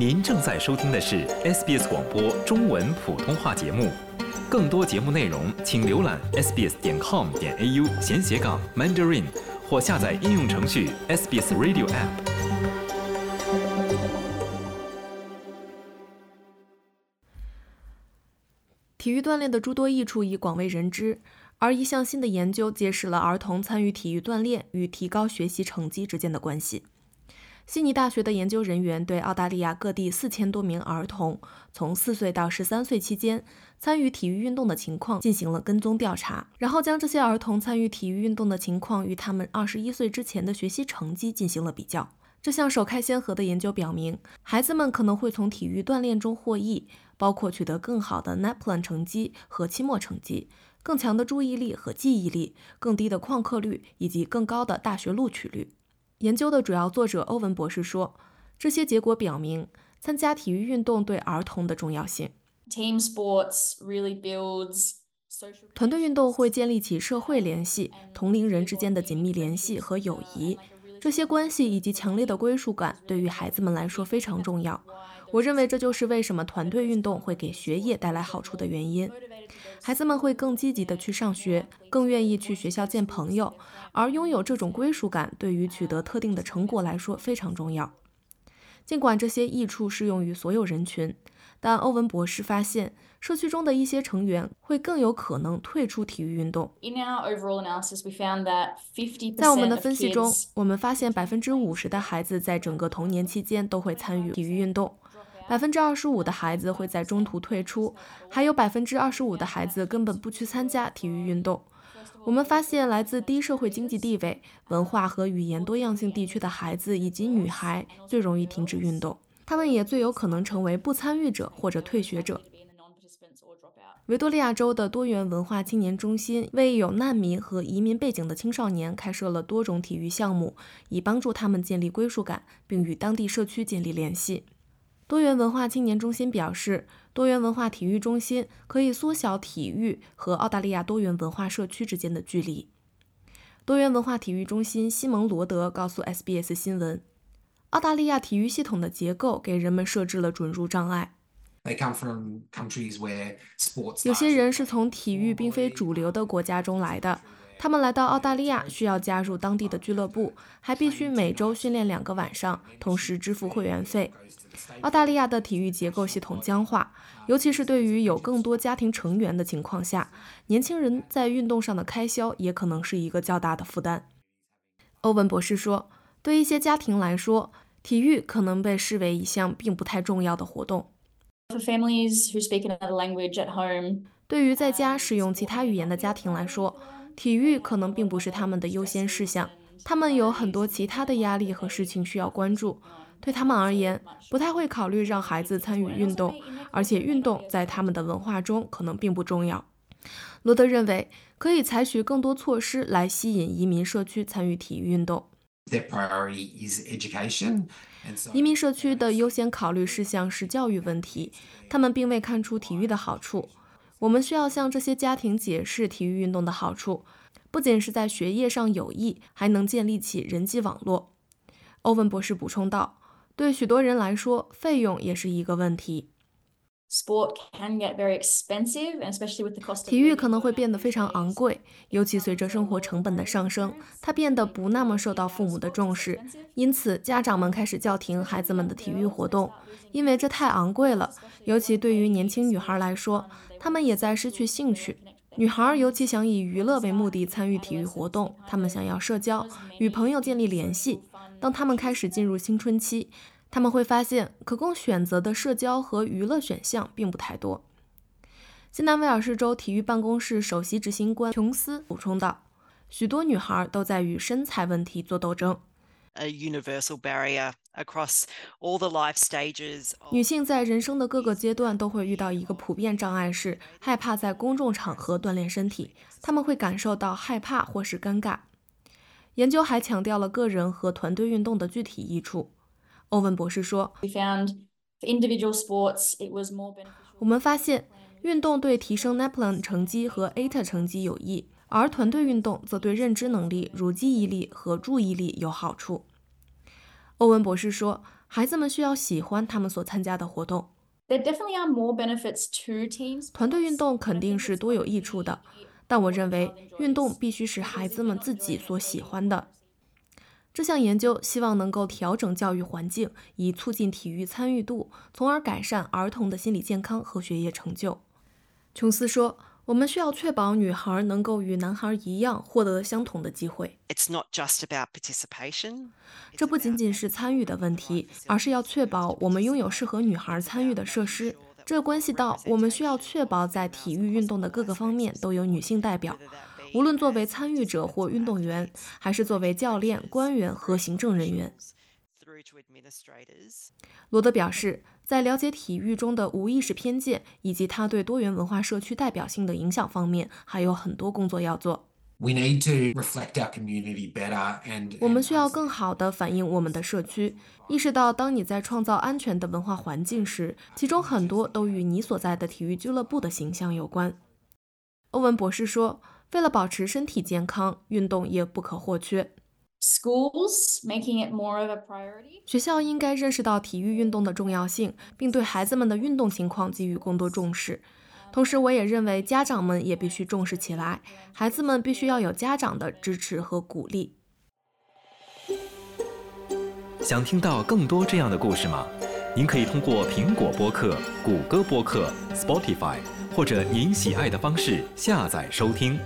您正在收听的是 SBS 广播中文普通话节目，更多节目内容请浏览 sbs 点 com 点 au 闲斜杠 mandarin 或下载应用程序 SBS Radio App。体育锻炼的诸多益处已广为人知，而一项新的研究揭示了儿童参与体育锻炼与提高学习成绩之间的关系。悉尼大学的研究人员对澳大利亚各地四千多名儿童从四岁到十三岁期间参与体育运动的情况进行了跟踪调查，然后将这些儿童参与体育运动的情况与他们二十一岁之前的学习成绩进行了比较。这项首开先河的研究表明，孩子们可能会从体育锻炼中获益。包括取得更好的 NAPLAN 成绩和期末成绩、更强的注意力和记忆力、更低的旷课率以及更高的大学录取率。研究的主要作者欧文博士说，这些结果表明参加体育运动对儿童的重要性。Team sports really builds 团队运动会建立起社会联系、同龄人之间的紧密联系和友谊，这些关系以及强烈的归属感对于孩子们来说非常重要。我认为这就是为什么团队运动会给学业带来好处的原因。孩子们会更积极地去上学，更愿意去学校见朋友，而拥有这种归属感对于取得特定的成果来说非常重要。尽管这些益处适用于所有人群，但欧文博士发现，社区中的一些成员会更有可能退出体育运动。在我们的分析中，我们发现百分之五十的孩子在整个童年期间都会参与体育运动。百分之二十五的孩子会在中途退出，还有百分之二十五的孩子根本不去参加体育运动。我们发现，来自低社会经济地位、文化和语言多样性地区的孩子以及女孩最容易停止运动，他们也最有可能成为不参与者或者退学者。维多利亚州的多元文化青年中心为有难民和移民背景的青少年开设了多种体育项目，以帮助他们建立归属感，并与当地社区建立联系。多元文化青年中心表示，多元文化体育中心可以缩小体育和澳大利亚多元文化社区之间的距离。多元文化体育中心西蒙罗德告诉 SBS 新闻，澳大利亚体育系统的结构给人们设置了准入障碍。有些人是从体育并非主流的国家中来的，他们来到澳大利亚需要加入当地的俱乐部，还必须每周训练两个晚上，同时支付会员费。澳大利亚的体育结构系统僵化，尤其是对于有更多家庭成员的情况下，年轻人在运动上的开销也可能是一个较大的负担。欧文博士说，对一些家庭来说，体育可能被视为一项并不太重要的活动。对于在家使用其他语言的家庭来说，体育可能并不是他们的优先事项，他们有很多其他的压力和事情需要关注。对他们而言，不太会考虑让孩子参与运动，而且运动在他们的文化中可能并不重要。罗德认为，可以采取更多措施来吸引移民社区参与体育运动。移民社区的优先考虑事项是教育问题，他们并未看出体育的好处。我们需要向这些家庭解释体育运动的好处，不仅是在学业上有益，还能建立起人际网络。欧文博士补充道。对许多人来说，费用也是一个问题。体育可能会变得非常昂贵，尤其随着生活成本的上升，它变得不那么受到父母的重视。因此，家长们开始叫停孩子们的体育活动，因为这太昂贵了。尤其对于年轻女孩来说，她们也在失去兴趣。女孩尤其想以娱乐为目的参与体育活动，她们想要社交，与朋友建立联系。当她们开始进入青春期，他们会发现可供选择的社交和娱乐选项并不太多。新南威尔士州体育办公室首席执行官琼斯补充道：“许多女孩都在与身材问题做斗争。a universal barrier across all the life stages. 女性在人生的各个阶段都会遇到一个普遍障碍，是害怕在公众场合锻炼身体。他们会感受到害怕或是尴尬。”研究还强调了个人和团队运动的具体益处。欧文博士说：“我们发现运动对提升 NAPLAN 成绩和 ATA 成绩有益，而团队运动则对认知能力，如记忆力和注意力有好处。”欧文博士说：“孩子们需要喜欢他们所参加的活动。There definitely are more benefits to teams. 团队运动肯定是多有益处的，但我认为运动必须是孩子们自己所喜欢的。这项研究希望能够调整教育环境，以促进体育参与度，从而改善儿童的心理健康和学业成就。琼斯说：“我们需要确保女孩能够与男孩一样获得相同的机会。It's not just about participation. 这不仅仅是参与的问题，而是要确保我们拥有适合女孩参与的设施。这关系到我们需要确保在体育运动的各个方面都有女性代表。”无论作为参与者或运动员，还是作为教练、官员和行政人员，罗德表示，在了解体育中的无意识偏见以及它对多元文化社区代表性的影响方面，还有很多工作要做。We need to reflect our community better and 我们需要更好地反映我们的社区，意识到当你在创造安全的文化环境时，其中很多都与你所在的体育俱乐部的形象有关。欧文博士说。为了保持身体健康，运动也不可或缺。Schools making it more of a priority. 学校应该认识到体育运动的重要性，并对孩子们的运动情况给予更多重视。同时，我也认为家长们也必须重视起来，孩子们必须要有家长的支持和鼓励。想听到更多这样的故事吗？您可以通过苹果播客、谷歌播客、Spotify。或者您喜爱的方式下载收听。